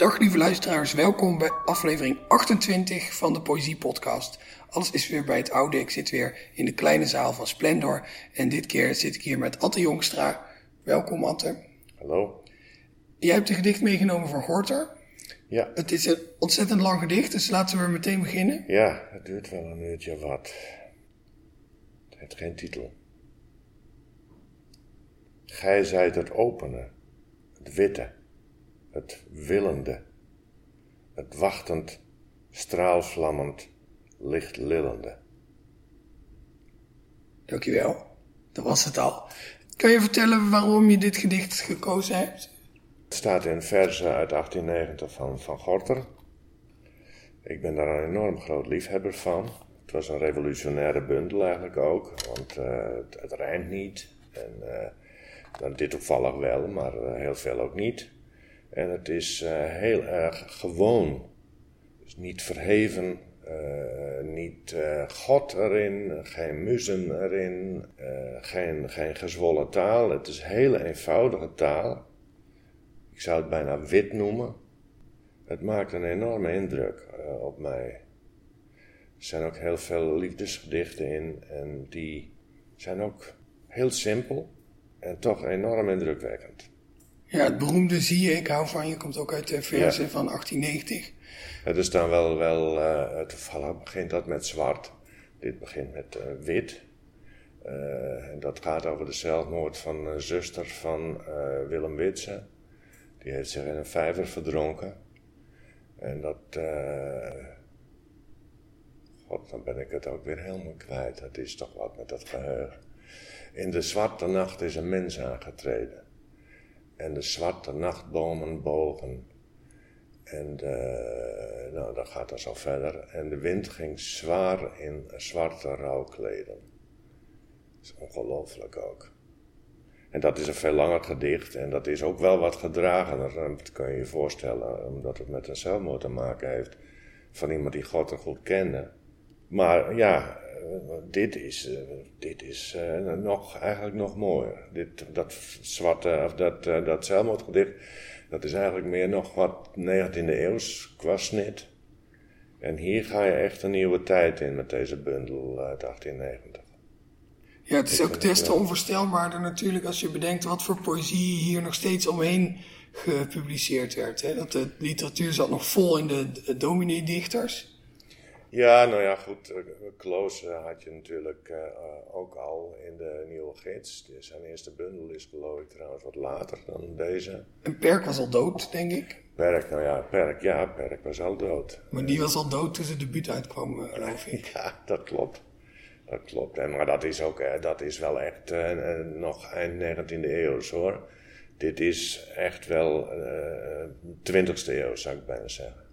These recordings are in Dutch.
Dag lieve luisteraars, welkom bij aflevering 28 van de Poëzie Podcast. Alles is weer bij het oude. Ik zit weer in de kleine zaal van Splendor. En dit keer zit ik hier met Atte Jongstra. Welkom Atte. Hallo. Jij hebt een gedicht meegenomen voor Gorter. Ja. Het is een ontzettend lang gedicht, dus laten we meteen beginnen. Ja, het duurt wel een uurtje wat. Het heeft geen titel. Gij zijt het opene, het witte, het willende, het wachtend, straalvlammend, lichtlillende. Dankjewel. Dat was het al. Kan je vertellen waarom je dit gedicht gekozen hebt? Het staat in verzen uit 1890 van Van Gorter. Ik ben daar een enorm groot liefhebber van. Het was een revolutionaire bundel eigenlijk ook, want uh, het, het rijmt niet. En uh, dan dit toevallig wel, maar uh, heel veel ook niet. En het is heel erg gewoon. Dus niet verheven, niet God erin, geen muzen erin, geen, geen gezwollen taal. Het is hele eenvoudige taal. Ik zou het bijna wit noemen. Het maakt een enorme indruk op mij. Er zijn ook heel veel liefdesgedichten in en die zijn ook heel simpel en toch enorm indrukwekkend. Ja, het beroemde Zie je, ik hou van je komt ook uit de verse ja. van 1890. Het is dan wel, wel uh, toevallig begint dat met zwart. Dit begint met uh, wit. en dat gaat over de zelfmoord van een zuster van Willem Witse. Die heeft zich in een vijver verdronken. En dat. God, dan ben ik het ook weer helemaal kwijt. Het is toch wat met dat geheugen. In de zwarte nacht is een mens aangetreden. En de zwarte nachtbomen bogen. En de, nou, dat gaat dan zo verder. En de wind ging zwaar in zwarte rouwkleden. Dat is ongelooflijk ook. En dat is een veel langer gedicht en dat is ook wel wat gedragener. Dat kun je je voorstellen, omdat het met een zelfmoord te maken heeft van iemand die God er goed kende. Maar ja, dit is, dit is uh, nog, eigenlijk nog mooier. Dit, dat zwarte, of dat, dat zelfmoordgedicht, dat is eigenlijk meer nog wat 19e eeuws qua snit. En hier ga je echt een nieuwe tijd in met deze bundel uit 1890. Ja, het is ook des te onvoorstelbaarder natuurlijk als je bedenkt wat voor poëzie hier nog steeds omheen gepubliceerd werd. Hè? Dat de literatuur zat nog vol in de dominee-dichters. Ja, nou ja, goed. Kloos had je natuurlijk uh, ook al in de Nieuwe Gids. Zijn eerste bundel is geloof ik trouwens wat later dan deze. En Perk was al dood, denk ik. Perk, nou ja, Perk, ja, Perk was al dood. Maar die was al dood toen zijn debuut uitkwam, geloof ik. ja, dat klopt. Dat klopt. En, maar dat is, ook, dat is wel echt uh, nog eind 19e eeuw hoor. Dit is echt wel uh, 20e eeuw, zou ik bijna zeggen.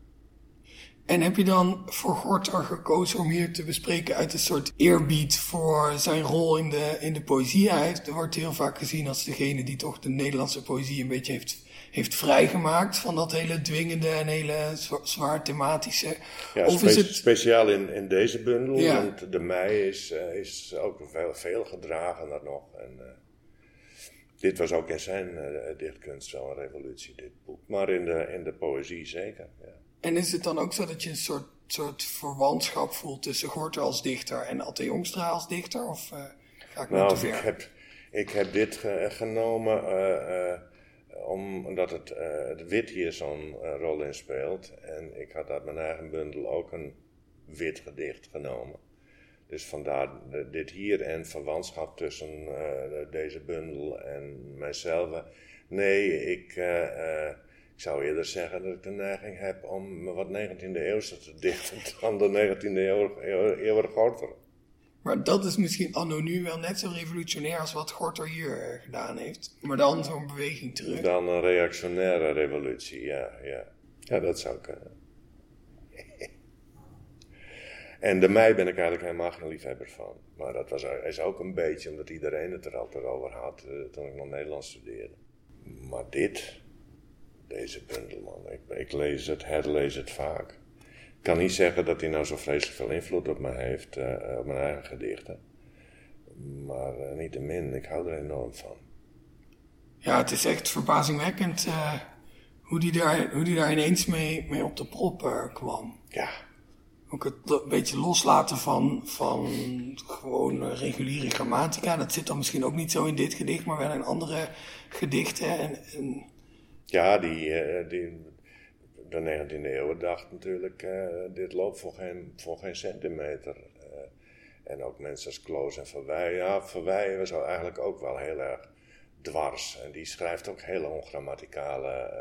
En heb je dan voor Gorter gekozen om hier te bespreken uit een soort eerbied voor zijn rol in de, in de poëzie? Hij heeft, wordt heel vaak gezien als degene die toch de Nederlandse poëzie een beetje heeft, heeft vrijgemaakt van dat hele dwingende en hele zwaar thematische. Ja, of is het... speciaal in, in deze bundel, ja. want de mei is, uh, is ook veel, veel gedragener nog. En, uh, dit was ook in zijn uh, dichtkunst wel een revolutie, dit boek. Maar in de, in de poëzie zeker, ja. En is het dan ook zo dat je een soort, soort verwantschap voelt tussen Gorter als dichter en Atte Jongstra als dichter? Of uh, ga ik nou te ver? Ik heb, ik heb dit ge genomen uh, omdat het, het wit hier zo'n rol in speelt. En ik had uit mijn eigen bundel ook een wit gedicht genomen. Dus vandaar dit hier en verwantschap tussen deze bundel en mijzelf. Nee, ik ik zou eerder zeggen dat ik de neiging heb om wat 19e eeuwse te dichten dan de 19e eeuw, eeuwige Gorter. Maar dat is misschien anno nu wel net zo revolutionair als wat Gorter hier gedaan heeft. Maar dan zo'n beweging terug. Dan een reactionaire revolutie, ja. Ja, ja dat zou kunnen. en de mei ben ik eigenlijk helemaal geen liefhebber van. Maar dat was, is ook een beetje omdat iedereen het er altijd over had uh, toen ik nog Nederlands studeerde. Maar dit, deze bundel, man. Ik, ik, lees het, herlees het vaak. Ik kan niet zeggen dat hij nou zo vreselijk veel invloed op me heeft, uh, op mijn eigen gedichten. Maar uh, niettemin, ik hou er enorm van. Ja, het is echt verbazingwekkend uh, hoe die daar, hoe die daar ineens mee, mee op de prop eh, kwam. Ja. Ook het een beetje loslaten van, van gewoon eh, reguliere grammatica. Dat zit dan misschien ook niet zo in dit gedicht, maar wel in andere gedichten. En, en... Ja, die, uh, die, de 19e eeuw dacht natuurlijk, uh, dit loopt voor geen, voor geen centimeter. en ook mensen als Kloos en Verwij. Ja, Verwij was eigenlijk ook wel heel erg dwars. En die schrijft ook hele ongrammaticale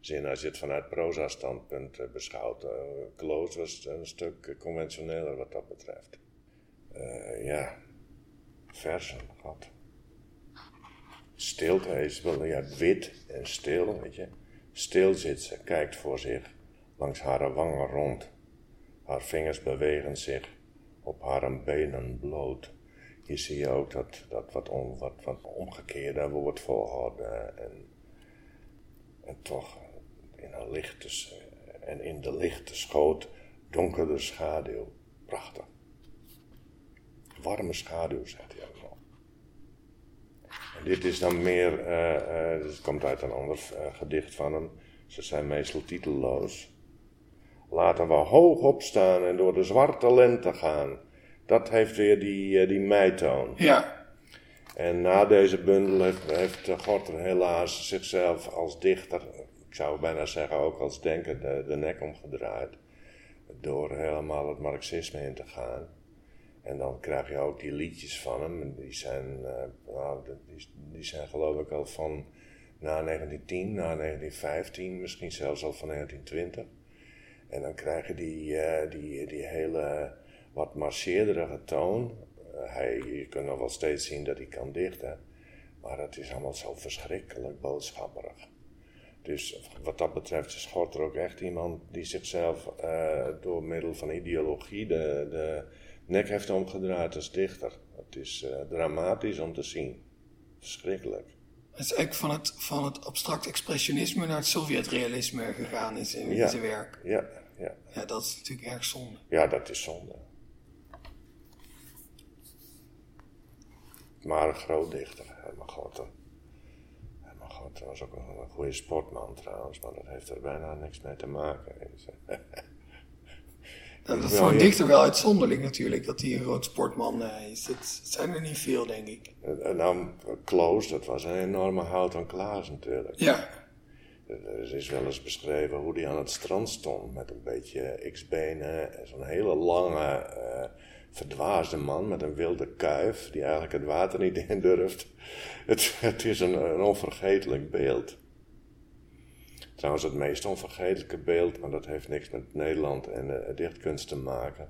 zin als je het vanuit proza-standpunt uh, beschouwt. Uh, Kloos was een stuk conventioneler wat dat betreft. Uh, ja, versen, god. Stilte is wel, ja, wit en stil, weet je. Stil zit ze, kijkt voor zich, langs haar wangen rond. Haar vingers bewegen zich, op haar benen bloot. Je ook dat, dat wat, on, wat, wat omgekeerde wordt volgehouden. En, en toch in een lichte, en in de lichte schoot donkere schaduw. Prachtig. Warme schaduw, zegt hij ook dit is dan meer, uh, uh, dit komt uit een ander uh, gedicht van hem. Ze zijn meestal titelloos. Laten we hoog opstaan en door de zwarte lente gaan. Dat heeft weer die, die meitoon. Ja. En na deze bundel heeft, heeft Gorter helaas zichzelf als dichter ik zou bijna zeggen ook als denker de, de nek omgedraaid. Door helemaal het marxisme in te gaan. En dan krijg je ook die liedjes van hem. Die zijn, uh, nou, die, die, zijn geloof ik al van na 1910, na 1915, misschien zelfs al van 1920. En dan krijg je die, uh, die, die hele wat marcheerderige toon. Uh, hij, je kunt nog wel steeds zien dat hij kan dichten. Maar het is allemaal zo verschrikkelijk boodschapperig. Dus wat dat betreft is Gorter ook echt iemand die zichzelf door middel van ideologie de, de nek heeft omgedraaid als dichter. Het is uh, dramatisch om te zien. Verschrikkelijk. Het is eigenlijk van het, van het abstract expressionisme naar het Sovjet-realisme gegaan in zijn, ja, in zijn werk. Ja, ja. Ja, dat is natuurlijk erg zonde. Ja, dat is zonde. Maar een groot dichter, Herman Gorter. Dat was ook een, een goede sportman trouwens, maar dat heeft er bijna niks mee te maken. dat is een dichter wel uitzonderlijk natuurlijk, dat hij een groot sportman uh, is. Het zijn er niet veel, denk ik. En nou, Kloos, dat was een enorme hout aan Klaas natuurlijk. Ja. Er is wel eens beschreven hoe hij aan het strand stond met een beetje x-benen en zo'n hele lange, uh, verdwaasde man met een wilde kuif die eigenlijk het water niet in durft. Het, het is een, een onvergetelijk beeld. Trouwens, het meest onvergetelijke beeld, maar dat heeft niks met Nederland en uh, dichtkunst te maken.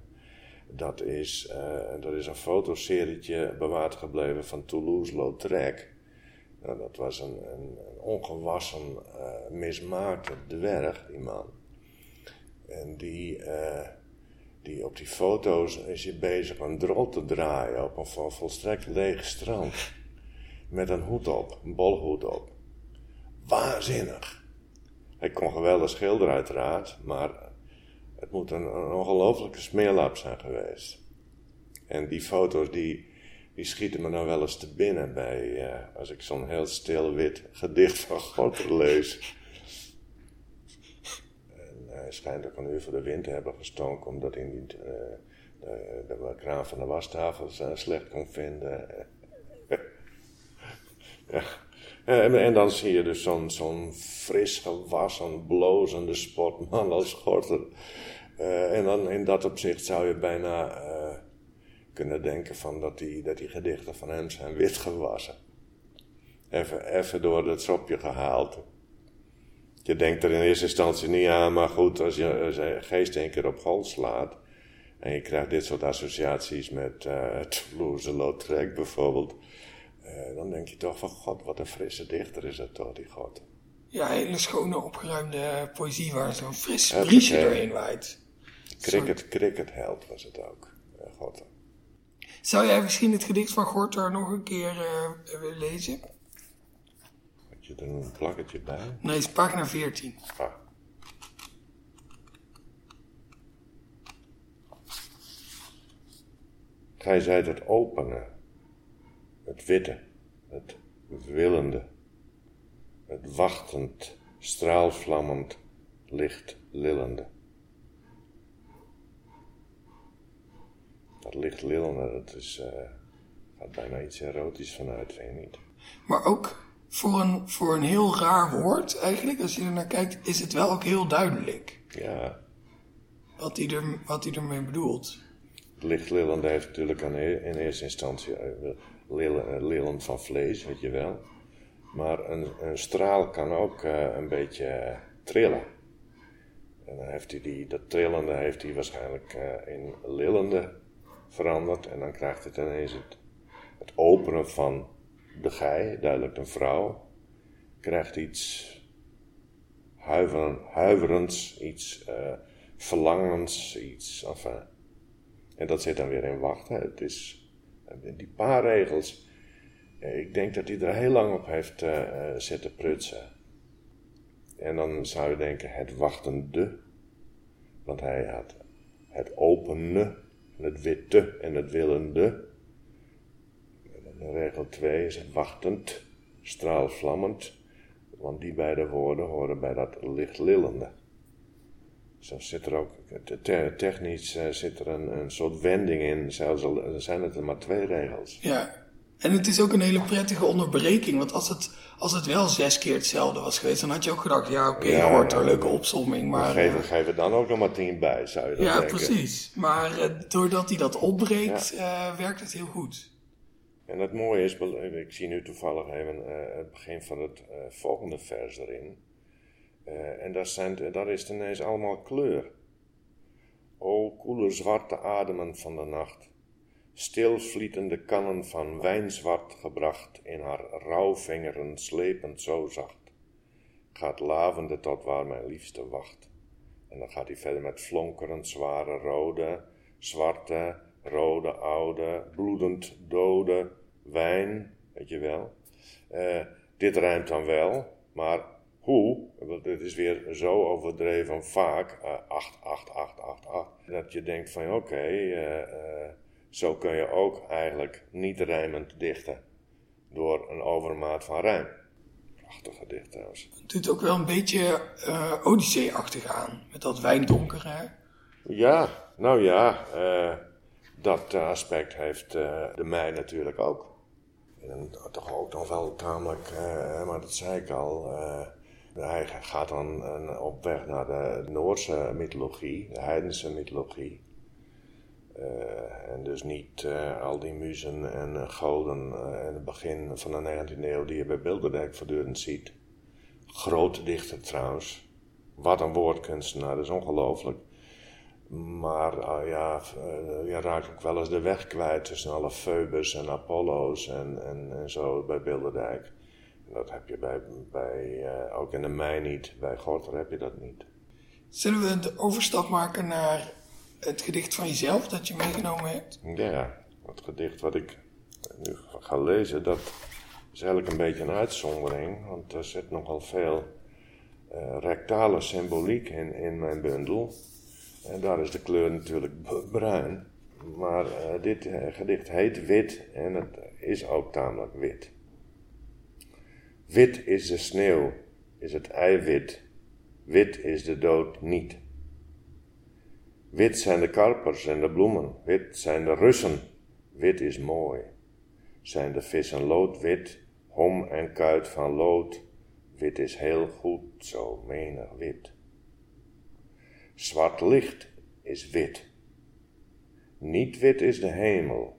Dat is, uh, dat is een fotoserietje bewaard gebleven van Toulouse-Lautrec. Nou, dat was een, een, een ongewassen, uh, mismaakte dwerg, die man. En die, die op die foto's is hij bezig een drol te draaien op een volstrekt leeg strand met een hoed op, een bolhoed op. Waanzinnig. Hij kon geweldig schilderen uiteraard, maar het moet een, ongelofelijke smeerlap zijn geweest. En die foto's die, die schieten me nou wel eens te binnen bij, uh, als ik zo'n heel stil wit gedicht van God lees. En hij schijnt ook een uur voor de wind te hebben gestonken, omdat hij niet uh, de, kraan van de wastafel slecht kon vinden. Ja. En, en, dan zie je dus zo'n zo'n fris gewassen, blozende sportman als Gorter. Uh, en dan in dat opzicht zou je bijna uh, kunnen denken van dat die, dat die gedichten van hem zijn wit gewassen. Even, even door het sopje gehaald. Je denkt er in eerste instantie niet aan, maar goed, als je geest een keer op hol slaat. En je krijgt dit soort associaties met uh, Toulouse-Lautrec bijvoorbeeld dan denk je toch van god, wat een frisse dichter is dat toch, die god. Ja, hele schone, opgeruimde poëzie waar zo'n fris briesje doorheen waait. Cricket, cricket held was het ook, uh, god. Zou jij misschien het gedicht van Gorter nog een keer uh, willen lezen? Heb je er een plakketje bij? Nee, het is pagina 14. Ah. Gij zijt het openen het witte, het willende, het wachtend straalvlammend, licht lillende. Dat licht lillende, dat is, uh, gaat bijna iets erotisch vanuit, vind je niet? Maar ook voor een, voor een heel raar woord eigenlijk, als je er naar kijkt, is het wel ook heel duidelijk. Ja. Wat hij, er, wat hij ermee bedoelt. Lichtlillende heeft natuurlijk aan, e-, in eerste instantie uh, lillen, van vlees, weet je wel. Maar een, een straal kan ook uh, een beetje trillen. En dan heeft hij die, dat trillende heeft hij waarschijnlijk in lillende veranderd. En dan krijgt het ineens het, het openen van de gij, duidelijk een vrouw, krijgt iets huiveren, huiverends, iets uh, iets. Enfin. En dat zit dan weer in wachten. Het is die paar regels. Ik denk dat hij er heel lang op heeft uh, zitten prutsen. En dan zou je denken het wachtende. Want hij had het openen, het witte en het willende. Regel 2 is wachtend, straalvlammend, want die beide woorden horen bij dat lichtlillende. Zo zit er ook, technisch uh, zit er een, een soort wending in, zelfs al zijn het er maar twee regels. Ja, en het is ook een hele prettige onderbreking, want als het, als het wel zes keer hetzelfde was geweest, dan had je ook gedacht, ja oké, okay, ja, hoort er een leuke opzomming. Maar, geef, uh, geef er dan ook nog maar tien bij, zou je dat ja, denken. Ja, precies. Maar uh, doordat hij dat opbreekt, werkt het heel goed. En het mooie is, ik zie nu toevallig even het begin van het volgende vers erin. Uh, en dat, zijn, dat is ineens allemaal kleur. O koele zwarte ademen van de nacht, stilvlietende kannen van wijnzwart gebracht, in haar rouwvingeren slepend zo zacht, gaat lavende tot waar mijn liefste wacht. En dan gaat hij verder met flonkerend zware rode, zwarte, rode oude, bloedend dode, wijn, weet je wel. Uh, dit rijmt dan wel, maar hoe, want het is weer zo overdreven vaak, 8, 8, 8, 8, 8, dat je denkt van oké, okay, uh, uh, zo kun je ook eigenlijk niet rijmend dichten door een overmaat van rijm. Prachtig gedicht trouwens. Het doet ook wel een beetje uh, Odyssee-achtig aan, met dat wijndonker hè? Ja, nou ja, dat aspect heeft de mij natuurlijk ook. En toch ook nog wel tamelijk, maar dat zei ik al. Uh, hij gaat dan uh, op weg naar de Noorse mythologie, de heidense mythologie. en dus niet al die muzen en goden in het begin van de 19e eeuw die je bij Bilderdijk voortdurend ziet. Grote dichter trouwens. Wat een woordkunstenaar, dat is ongelooflijk. Maar uh, ja, uh, je raakt ook wel eens de weg kwijt tussen alle Phoebus en Apollo's en, en, en zo bij Bilderdijk. Dat heb je bij, bij uh, ook in de mei niet. Bij Gorter heb je dat niet. Zullen we de overstap maken naar het gedicht van jezelf dat je meegenomen hebt? Ja, het gedicht wat ik nu ga lezen, dat is eigenlijk een beetje een uitzondering. Want er zit nogal veel rectale symboliek in, in mijn bundel. En daar is de kleur natuurlijk bruin. Maar uh, dit gedicht heet Wit en het is ook tamelijk wit. Wit is de sneeuw, is het eiwit. Wit is de dood niet. Wit zijn de karpers en de bloemen. Wit zijn de Russen. Wit is mooi. Zijn de vissen loodwit, hom en kuit van lood. Wit is heel goed, zo menig wit. Zwart licht is wit. Niet wit is de hemel,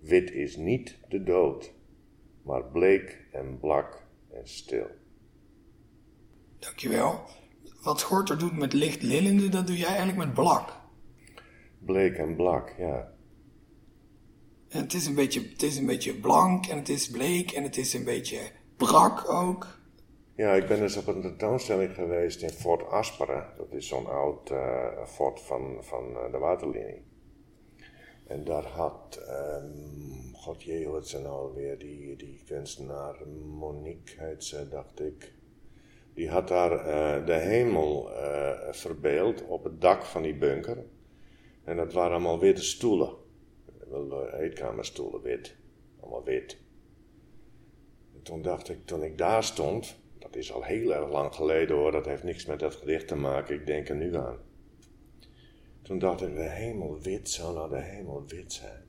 wit is niet de dood, maar bleek en blak en stil. Dankjewel. Wat Gorter doet met licht lillende, dat doe jij eigenlijk met blak. Bleek en blak, ja. En het is een beetje, het is een beetje blank en het is bleek en het is een beetje brak ook. Ja, ik ben dus op een tentoonstelling geweest in Fort Asperen. Dat is zo'n oud uh, fort van, van uh, de waterlinie. En daar had, um, god jee, het ze alweer, die, die kunstenaar, Monique heet ze, dacht ik. Die had daar uh, de hemel verbeeld op het dak van die bunker. En dat waren allemaal witte stoelen. Wel eetkamerstoelen, wit. Allemaal wit. En toen dacht ik, toen ik daar stond, dat is al heel erg lang geleden hoor, dat heeft niks met dat gedicht te maken, ik denk er nu aan. Toen dacht ik, de hemel wit, zou nou de hemel wit zijn?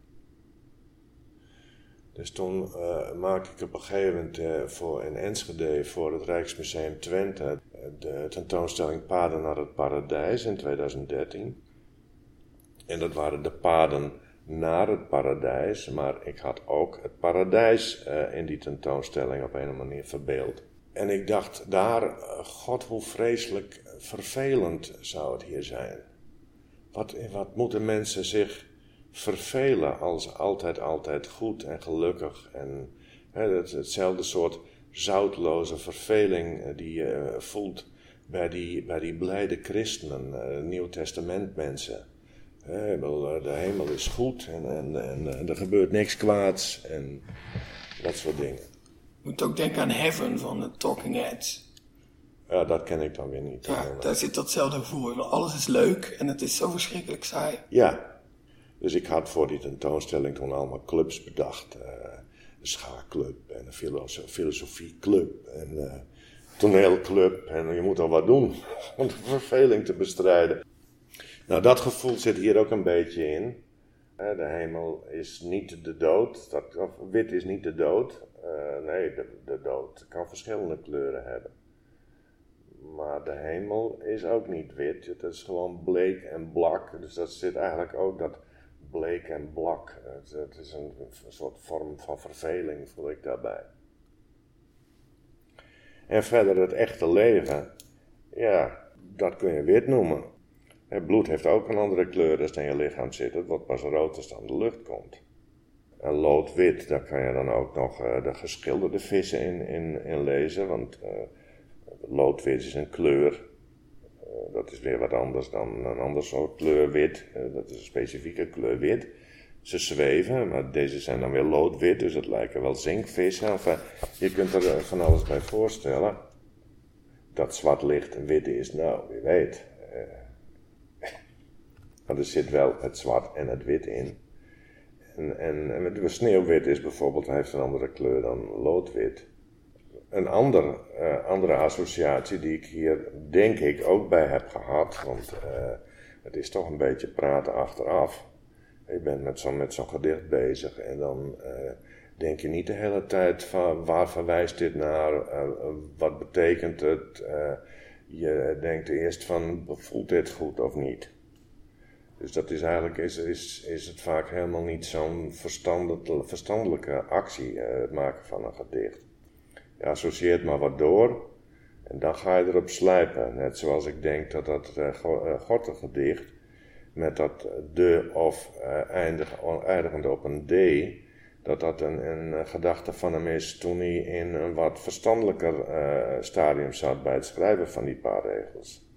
Dus toen uh, maakte ik op een gegeven moment uh, voor in Enschede voor het Rijksmuseum Twente de tentoonstelling Paden naar het Paradijs in 2013. En dat waren de paden naar het paradijs, maar ik had ook het paradijs in die tentoonstelling op een manier verbeeld. En ik dacht daar, god hoe vreselijk vervelend zou het hier zijn. Wat, wat moeten mensen zich vervelen als altijd, altijd goed en gelukkig. En hè, het, hetzelfde soort zoutloze verveling eh, die je eh, voelt bij die, bij die blijde christenen, uh, Nieuw Testament mensen. de hemel is goed en, en, en, er gebeurt niks kwaads en dat soort dingen. Je moet ook denken aan Heaven van de Talking Heads. Ja, dat ken ik dan weer niet. Ja, daar zit datzelfde gevoel Alles is leuk en het is zo verschrikkelijk saai. Ja, dus ik had voor die tentoonstelling toen allemaal clubs bedacht. Uh, een schaakclub en een filosofieclub en uh, toneelclub. En je moet al wat doen om de verveling te bestrijden. Nou, dat gevoel zit hier ook een beetje in. de hemel is niet de dood. Dat, wit is niet de dood. Uh, nee, de, de dood kan verschillende kleuren hebben. Maar de hemel is ook niet wit. Het is gewoon bleek en blak. Dus dat zit eigenlijk ook dat bleek en blak. Het, is een, soort vorm van verveling, voel ik daarbij. En verder het echte leven, ja, dat kun je wit noemen. Het bloed heeft ook een andere kleur als in je lichaam zit. Het wordt pas rood als aan de lucht komt. En loodwit, daar kan je dan ook nog uh, de geschilderde vissen in, in, in lezen. Want uh, loodwit is een kleur eh, dat is weer wat anders dan een ander soort kleur wit. Eh, dat is een specifieke kleur wit. Ze zweven, maar deze zijn dan weer loodwit, dus het lijken wel zinkvissen. Enfin, je kunt er van alles bij voorstellen. Dat zwart licht wit is, nou, wie weet. Maar er zit wel het zwart en het wit in. En, en, en sneeuwwit is bijvoorbeeld, heeft een andere kleur dan loodwit. Een ander, uh, andere associatie die ik hier denk ik ook bij heb gehad, want uh, het is toch een beetje praten achteraf. Je bent met zo'n gedicht bezig en dan uh, denk je niet de hele tijd van waar verwijst dit naar, wat betekent het. je denkt eerst van voelt dit goed of niet. Dus dat is eigenlijk is, is, is het vaak helemaal niet zo'n verstandelijke actie, het maken van een gedicht. Je associeert maar wat door en dan ga je erop slijpen. Net zoals ik denk dat dat uh, gedicht met dat de of uh, eindig, eindigende op een d, dat dat een, een gedachte van hem is toen hij in een wat verstandelijker stadium zat bij het schrijven van die paar regels.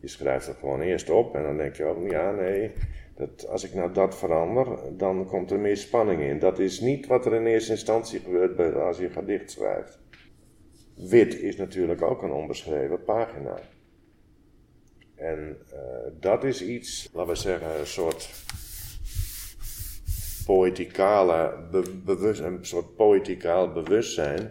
Je schrijft het gewoon eerst op en dan denk je, oh ja, nee, dat, als ik nou dat verander, dan komt er meer spanning in. Dat is niet wat er in eerste instantie gebeurt als je gedicht schrijft. Wit is natuurlijk ook een onbeschreven pagina. En uh, dat is iets, laten we zeggen, een soort poëticale bewust, een soort poëticaal bewustzijn.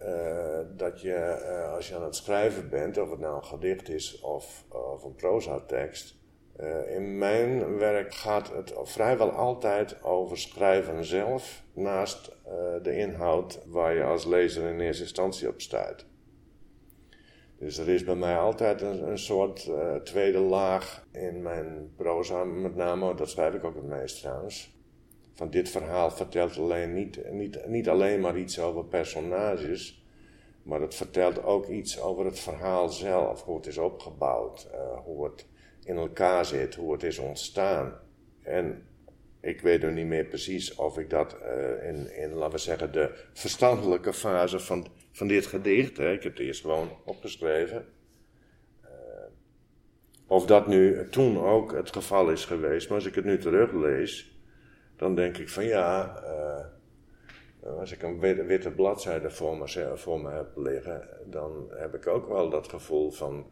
Uh, dat je, uh, als je aan het schrijven bent, of het nou een gedicht is of, of een proza-tekst, uh, in mijn werk gaat het vrijwel altijd over schrijven zelf, naast uh, de inhoud waar je als lezer in eerste instantie op stuit. Dus er is bij mij altijd een, soort uh, tweede laag in mijn proza, met name, dat schrijf ik ook het meest trouwens. Van dit verhaal vertelt alleen niet, niet, niet alleen maar iets over personages, maar het vertelt ook iets over het verhaal zelf, hoe het is opgebouwd, hoe het in elkaar zit, hoe het is ontstaan. En ik weet nog niet meer precies of ik dat uh, in, in, laten we zeggen, de verstandelijke fase van, van dit gedicht, hè, ik heb het eerst gewoon opgeschreven, uh, of dat nu toen ook het geval is geweest. Maar als ik het nu teruglees, dan denk ik van ja, uh, als ik een witte, witte bladzijde voor me, voor me heb liggen, dan heb ik ook wel dat gevoel van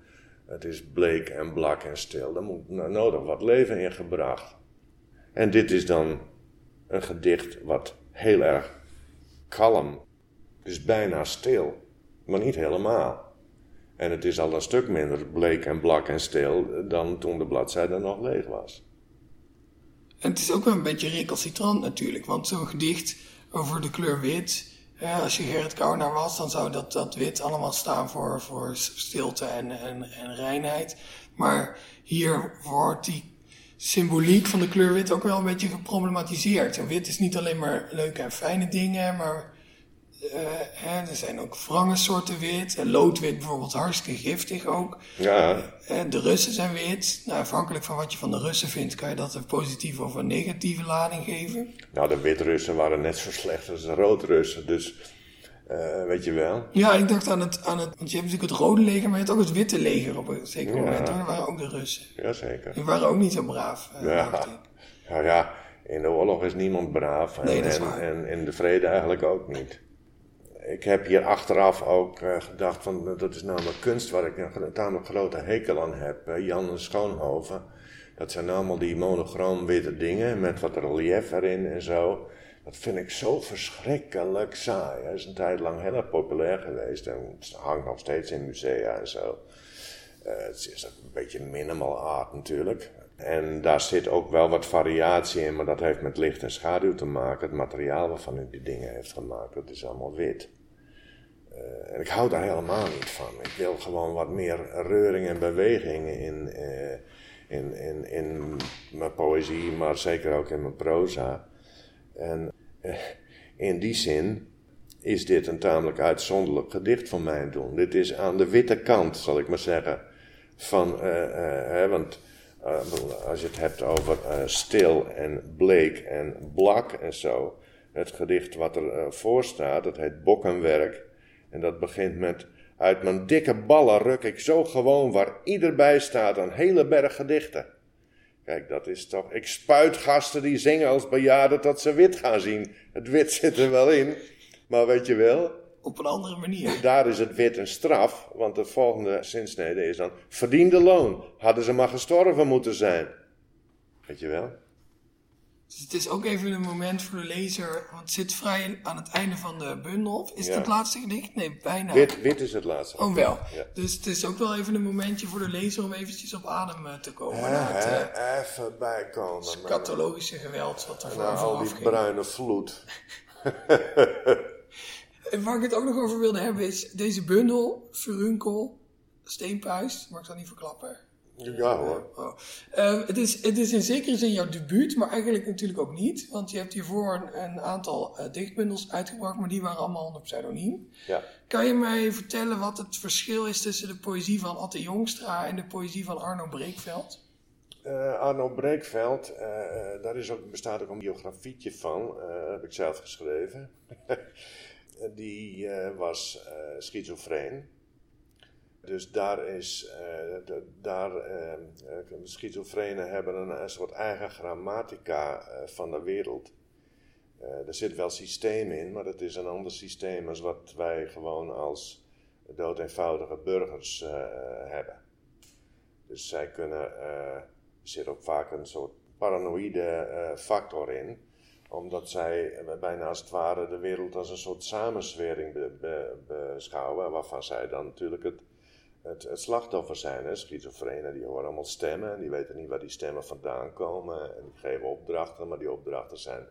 het is bleek en blak en stil. Daar moet nodig wat leven in gebracht. En dit is dan een gedicht wat heel erg kalm, dus bijna stil. maar niet helemaal. En het is al een stuk minder bleek en blak en stil dan toen de bladzijde nog leeg was. En het is ook wel een beetje recalcitrant natuurlijk, want zo'n gedicht over de kleur wit, als je Gerrit Kouwenaar was, dan zou dat, dat wit allemaal staan voor, voor stilte en, en, en reinheid. Maar hier wordt die symboliek van de kleur wit ook wel een beetje geproblematiseerd. Wit is niet alleen maar leuke en fijne dingen, maar uh, er zijn ook wrange soorten wit. En loodwit bijvoorbeeld hartstikke giftig ook. Ja. Uh, de Russen zijn wit. Nou, afhankelijk van wat je van de Russen vindt, kan je dat een positieve of een negatieve lading geven. Nou, de wit-Russen waren net zo slecht als de rood-Russen. Dus uh, weet je wel. Ja, ik dacht aan het, aan het. Want je hebt natuurlijk het rode leger, maar je hebt ook het witte leger op een zeker ja. moment. Dat waren ook de Russen. Jazeker. Die waren ook niet zo braaf. ja. ja, ja. In de oorlog is niemand braaf. En, nee, dat is en, en in de vrede eigenlijk ook niet ik heb hier achteraf ook uh, gedacht van dat is namelijk kunst waar ik een tamelijk grote hekel aan heb. Jan Schoonhoven. Dat zijn allemaal die monochroom witte dingen met wat relief erin en zo. Dat vind ik zo verschrikkelijk saai. Hij is een tijd lang heel erg populair geweest en hangt nog steeds in musea en zo. Uh, het is een beetje minimal art natuurlijk. En daar zit ook wel wat variatie in, maar dat heeft met licht en schaduw te maken. Het materiaal waarvan u die dingen heeft gemaakt, dat is allemaal wit. Uh, en ik hou daar helemaal niet van. Ik wil gewoon wat meer reuring en beweging in, uh, in, in, in mijn poëzie, maar zeker ook in mijn proza. En uh, in die zin is dit een tamelijk uitzonderlijk gedicht van mijn doen. Dit is aan de witte kant, zal ik maar zeggen. Van, hè, want als je het hebt over stil en bleek en blak en zo. Het gedicht wat er voor staat, dat heet Bokkenwerk. En dat begint met: Uit mijn dikke ballen ruk ik zo gewoon waar ieder bij staat een hele berg gedichten. Kijk, dat is toch. Ik spuit gasten die zingen als bejaarden tot ze wit gaan zien. Het wit zit er wel in, maar weet je wel. Op een andere manier. Daar is het wit een straf, want de volgende zinsnede is dan: verdiende loon. Hadden ze maar gestorven moeten zijn. Weet je wel? Dus het is ook even een moment voor de lezer, want het zit vrij aan het einde van de bundel. Is Ja. het het laatste gedicht? Nee, bijna. Wit, wit is het laatste. Oh wel. Ja. Dus het is ook wel even een momentje voor de lezer om eventjes op adem eh, te komen. het Ja, eh, hè, even bijkomen. met- scatologische geweld wat er voor al die ging. bruine vloed. En waar ik het ook nog over wilde hebben is deze bundel, Furunkel, Steenpuis, mag ik dat niet verklappen? Ja hoor. Oh. Ehm, het, is, het is in zekere zin jouw debuut, maar eigenlijk natuurlijk ook niet. Want je hebt hiervoor een, een aantal eh, dichtbundels uitgebracht, maar die waren allemaal onder pseudoniem. Ja. Kan je mij vertellen wat het verschil is tussen de poëzie van Atte Jongstra en de poëzie van Arno Breekveld? Eh, Arno Breekveld, eh, eh, daar is ook, bestaat ook een biografietje van, eh, heb ik zelf geschreven. Die eh, was eh schizofreen. Dus daar is, eh, de- daar, eh, eh, de schizofrenen hebben een, soort eigen grammatica eh, van de wereld. Eh, er zit wel systeem in, maar het is een ander systeem als wat wij gewoon als doodeenvoudige burgers eh, hebben. Dus zij kunnen, eh, er zit ook vaak een soort paranoïde eh, factor in, omdat zij eh, bijna als het ware de wereld als een soort samenzwering be- be- beschouwen, waarvan zij dan natuurlijk het, het, slachtoffer zijn. Hè? Schizofrenen die horen allemaal stemmen en die weten niet waar die stemmen vandaan komen en die geven opdrachten, maar die opdrachten zijn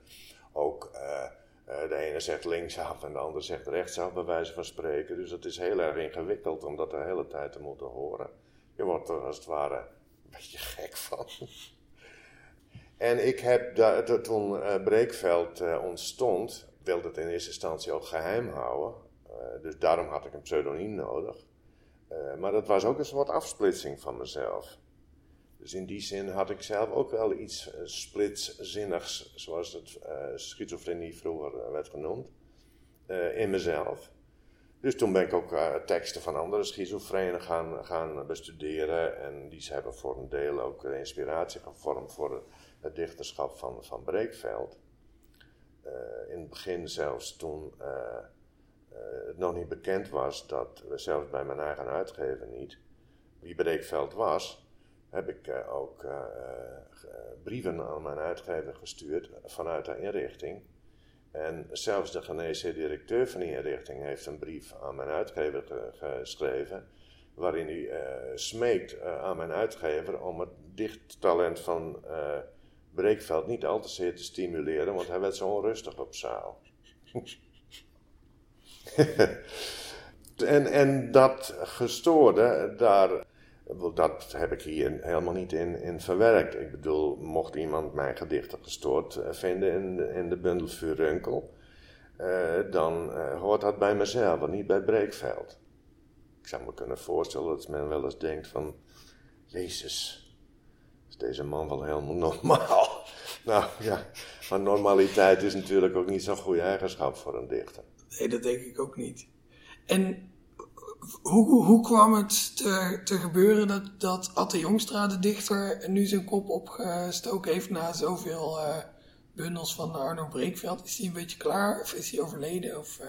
ook. eh, eh, de ene zegt linksaf en de ander zegt rechtsaf, bij wijze van spreken. Dus het is heel erg ingewikkeld om dat de hele tijd te moeten horen. Je wordt er als het ware een beetje gek van. En ik heb daar, to- toen eh, Breekveld ontstond, wilde het in eerste instantie ook geheim houden. Dus daarom had ik een pseudoniem nodig. Eh, maar dat was ook een soort afsplitsing van mezelf. Dus in die zin had ik zelf ook wel iets eh, splitszinnigs, zoals het eh, schizofrenie vroeger werd genoemd, in mezelf. Dus toen ben ik ook teksten van andere schizofrenen gaan, gaan bestuderen. En die hebben voor een deel ook inspiratie gevormd voor het dichterschap van, van Breekveld. In het begin zelfs toen het nog niet bekend was dat, zelfs bij mijn eigen uitgever niet, wie Breekveld was, heb ik eh, ook eh, eh, brieven aan mijn uitgever gestuurd vanuit de inrichting. En zelfs de Geneesheer directeur van die inrichting heeft een brief aan mijn uitgever geschreven. Waarin hij uh, smeekt aan mijn uitgever om het dichttalent van uh, Breekveld niet al te zeer te stimuleren, want hij werd zo onrustig op zaal. en, en dat gestoorde, daar, dat heb ik hier helemaal niet in, in verwerkt. Ik bedoel, mocht iemand mijn gedichten gestoord eh, vinden in de, in de bundel uh, dan uh, hoort dat bij mezelf niet bij Breekveld. Ik zou me kunnen voorstellen dat men wel eens denkt van, Jezus, is deze man wel helemaal normaal? nou ja, maar normaliteit is natuurlijk ook niet zo'n goede eigenschap voor een dichter. Nee, dat denk ik ook niet. En hoe, hoe kwam het te, te gebeuren dat, dat Atte Jongstra, de dichter, nu zijn kop opgestoken heeft na zoveel uh, bundels van Arno Breekveld? Is hij een beetje klaar of is hij overleden? Of, uh...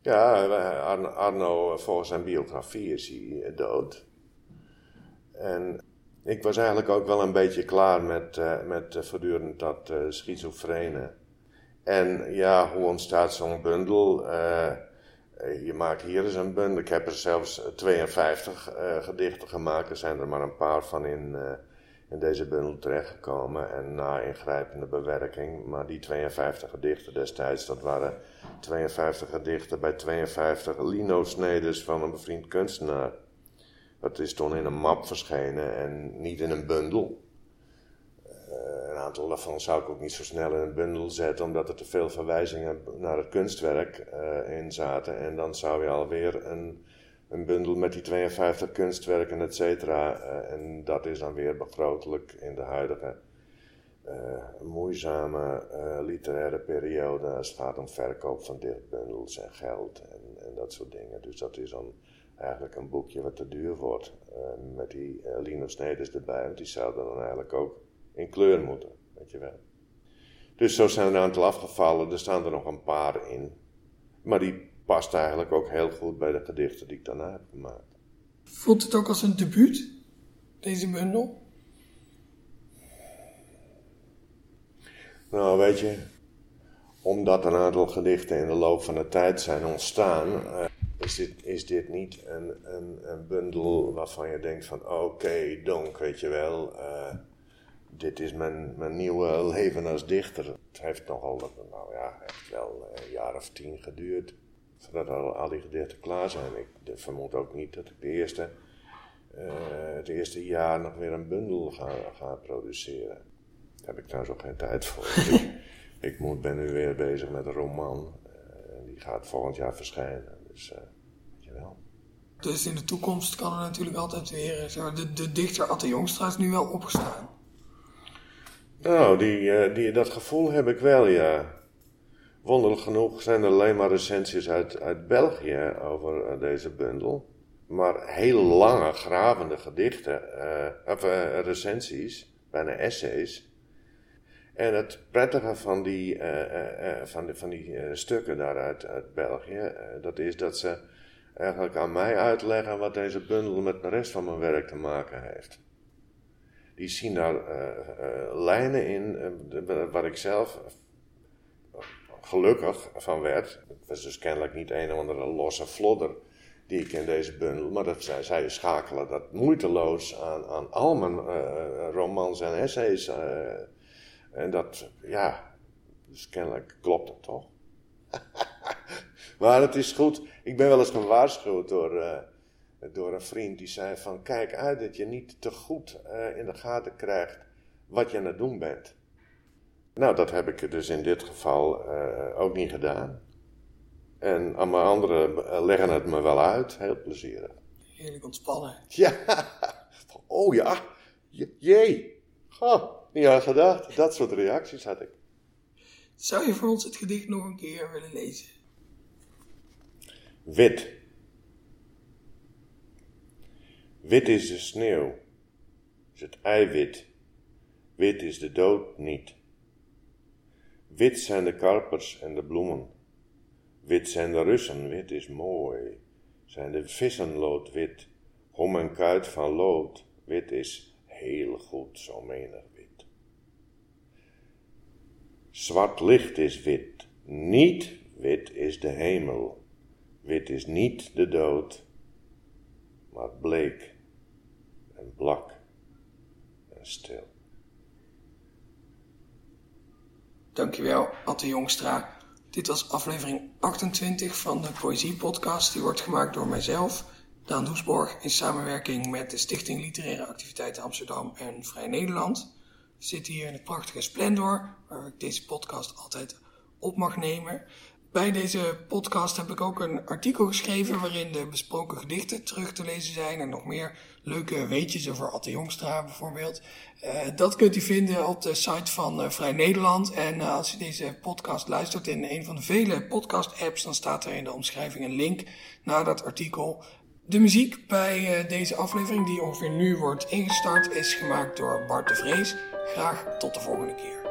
Ja, Arno, volgens zijn biografie is hij dood. En ik was eigenlijk ook wel een beetje klaar met, uh, met voortdurend dat schizofrene. En ja, hoe ontstaat zo'n bundel? Eh, je maakt hier eens een bundel. Ik heb er zelfs 52 uh, eh, gedichten gemaakt. Er zijn er maar een paar van in, in deze bundel terechtgekomen. En na ingrijpende bewerking. Maar die 52 gedichten destijds, dat waren 52 gedichten bij 52 lino-snedes van een bevriend kunstenaar. Dat is toen in een map verschenen en niet in een bundel aantal daarvan zou ik ook niet zo snel in een bundel zetten, omdat er te veel verwijzingen naar het kunstwerk uh, in zaten. En dan zou je alweer een, een bundel met die 52 kunstwerken, et cetera. Uh, en dat is dan weer begrotelijk in de huidige uh, moeizame literaire periode als het gaat om verkoop van dichtbundels en geld en, en, dat soort dingen. Dus dat is dan eigenlijk een boekje wat te duur wordt. met die Linus Neders erbij, want die zouden dan eigenlijk ook in kleur moeten, weet je wel. Dus zo zijn er een aantal afgevallen, er staan er nog een paar in. Maar die past eigenlijk ook heel goed bij de gedichten die ik daarna heb gemaakt. Voelt het ook als een debuut, deze bundel? Nou, weet je, omdat een aantal gedichten in de loop van de tijd zijn ontstaan, uh, is, dit, is dit niet een, een, een bundel waarvan je denkt van oké, okay, donk, weet je wel. Uh, dit is mijn, mijn nieuwe leven als dichter. Het heeft nogal, nou ja, echt wel een jaar of tien geduurd voordat al, al die gedichten klaar zijn. Ik vermoed ook niet dat ik de eerste, uh, het eerste jaar nog weer een bundel ga, ga produceren. Daar heb ik trouwens ook geen tijd voor. ik, ik moet, ben nu weer bezig met een roman. Uh, die gaat volgend jaar verschijnen. Dus, uh, weet je wel. Dus in de toekomst kan er natuurlijk altijd weer... De, de dichter Atte Jongstra is nu wel opgestaan. Nou, die, uh, die, dat gevoel heb ik wel, ja. Wonderlijk genoeg zijn er alleen maar recensies uit, uit België over uh, deze bundel. Maar heel lange, gravende gedichten, uh, of recensies, bijna essays. En het prettige van die, van van die stukken daaruit uit België, dat is dat ze eigenlijk aan mij uitleggen wat deze bundel met de rest van mijn werk te maken heeft die zien daar uh, lijnen in uh, waar ik zelf gelukkig van werd. Het was dus kennelijk niet een of andere losse flodder die ik in deze bundel, maar dat zij, zij schakelen dat moeiteloos aan, aan al mijn romans en essays. en dat, ja, dus kennelijk klopt het toch. maar het is goed. Ik ben wel eens gewaarschuwd door door een vriend die zei van kijk uit dat je niet te goed uh, in de gaten krijgt wat je aan het doen bent. Nou, dat heb ik dus in dit geval uh, ook niet gedaan. En aan mijn anderen eh, leggen het me wel uit, heel plezierig. Heerlijk ontspannen. Ja, oh ja, jee. Oh, niet aan gedacht. Dat soort reacties had ik. Zou je voor ons het gedicht nog een keer willen lezen? Wit. Wit is de sneeuw, is het eiwit. Wit is de dood niet. Wit zijn de karpers en de bloemen. Wit zijn de Russen, wit is mooi. Zijn de vissen loodwit, hom en kuit van lood. Wit is heel goed, zo menig wit. Zwart licht is wit, niet wit is de hemel. Wit is niet de dood, maar bleek en blak en stil. Dankjewel, Atte Jongstra. Dit was aflevering 28 van de Poëzie-podcast. Die wordt gemaakt door mijzelf, Daan Doesborg, in samenwerking met de Stichting Literaire Activiteiten Amsterdam en Vrij Nederland. We zitten hier in het prachtige Splendor, waar ik deze podcast altijd op mag nemen. Bij deze podcast heb ik ook een artikel geschreven waarin de besproken gedichten terug te lezen zijn en nog meer leuke weetjes over Atte Jongstra bijvoorbeeld. Uh, dat kunt u vinden op de site van uh, Vrij Nederland. En uh, als u deze podcast luistert in een van de vele podcast-apps, dan staat er in de omschrijving een link naar dat artikel. De muziek bij deze aflevering, die ongeveer nu wordt ingestart, is gemaakt door Bart de Vrees. Graag tot de volgende keer.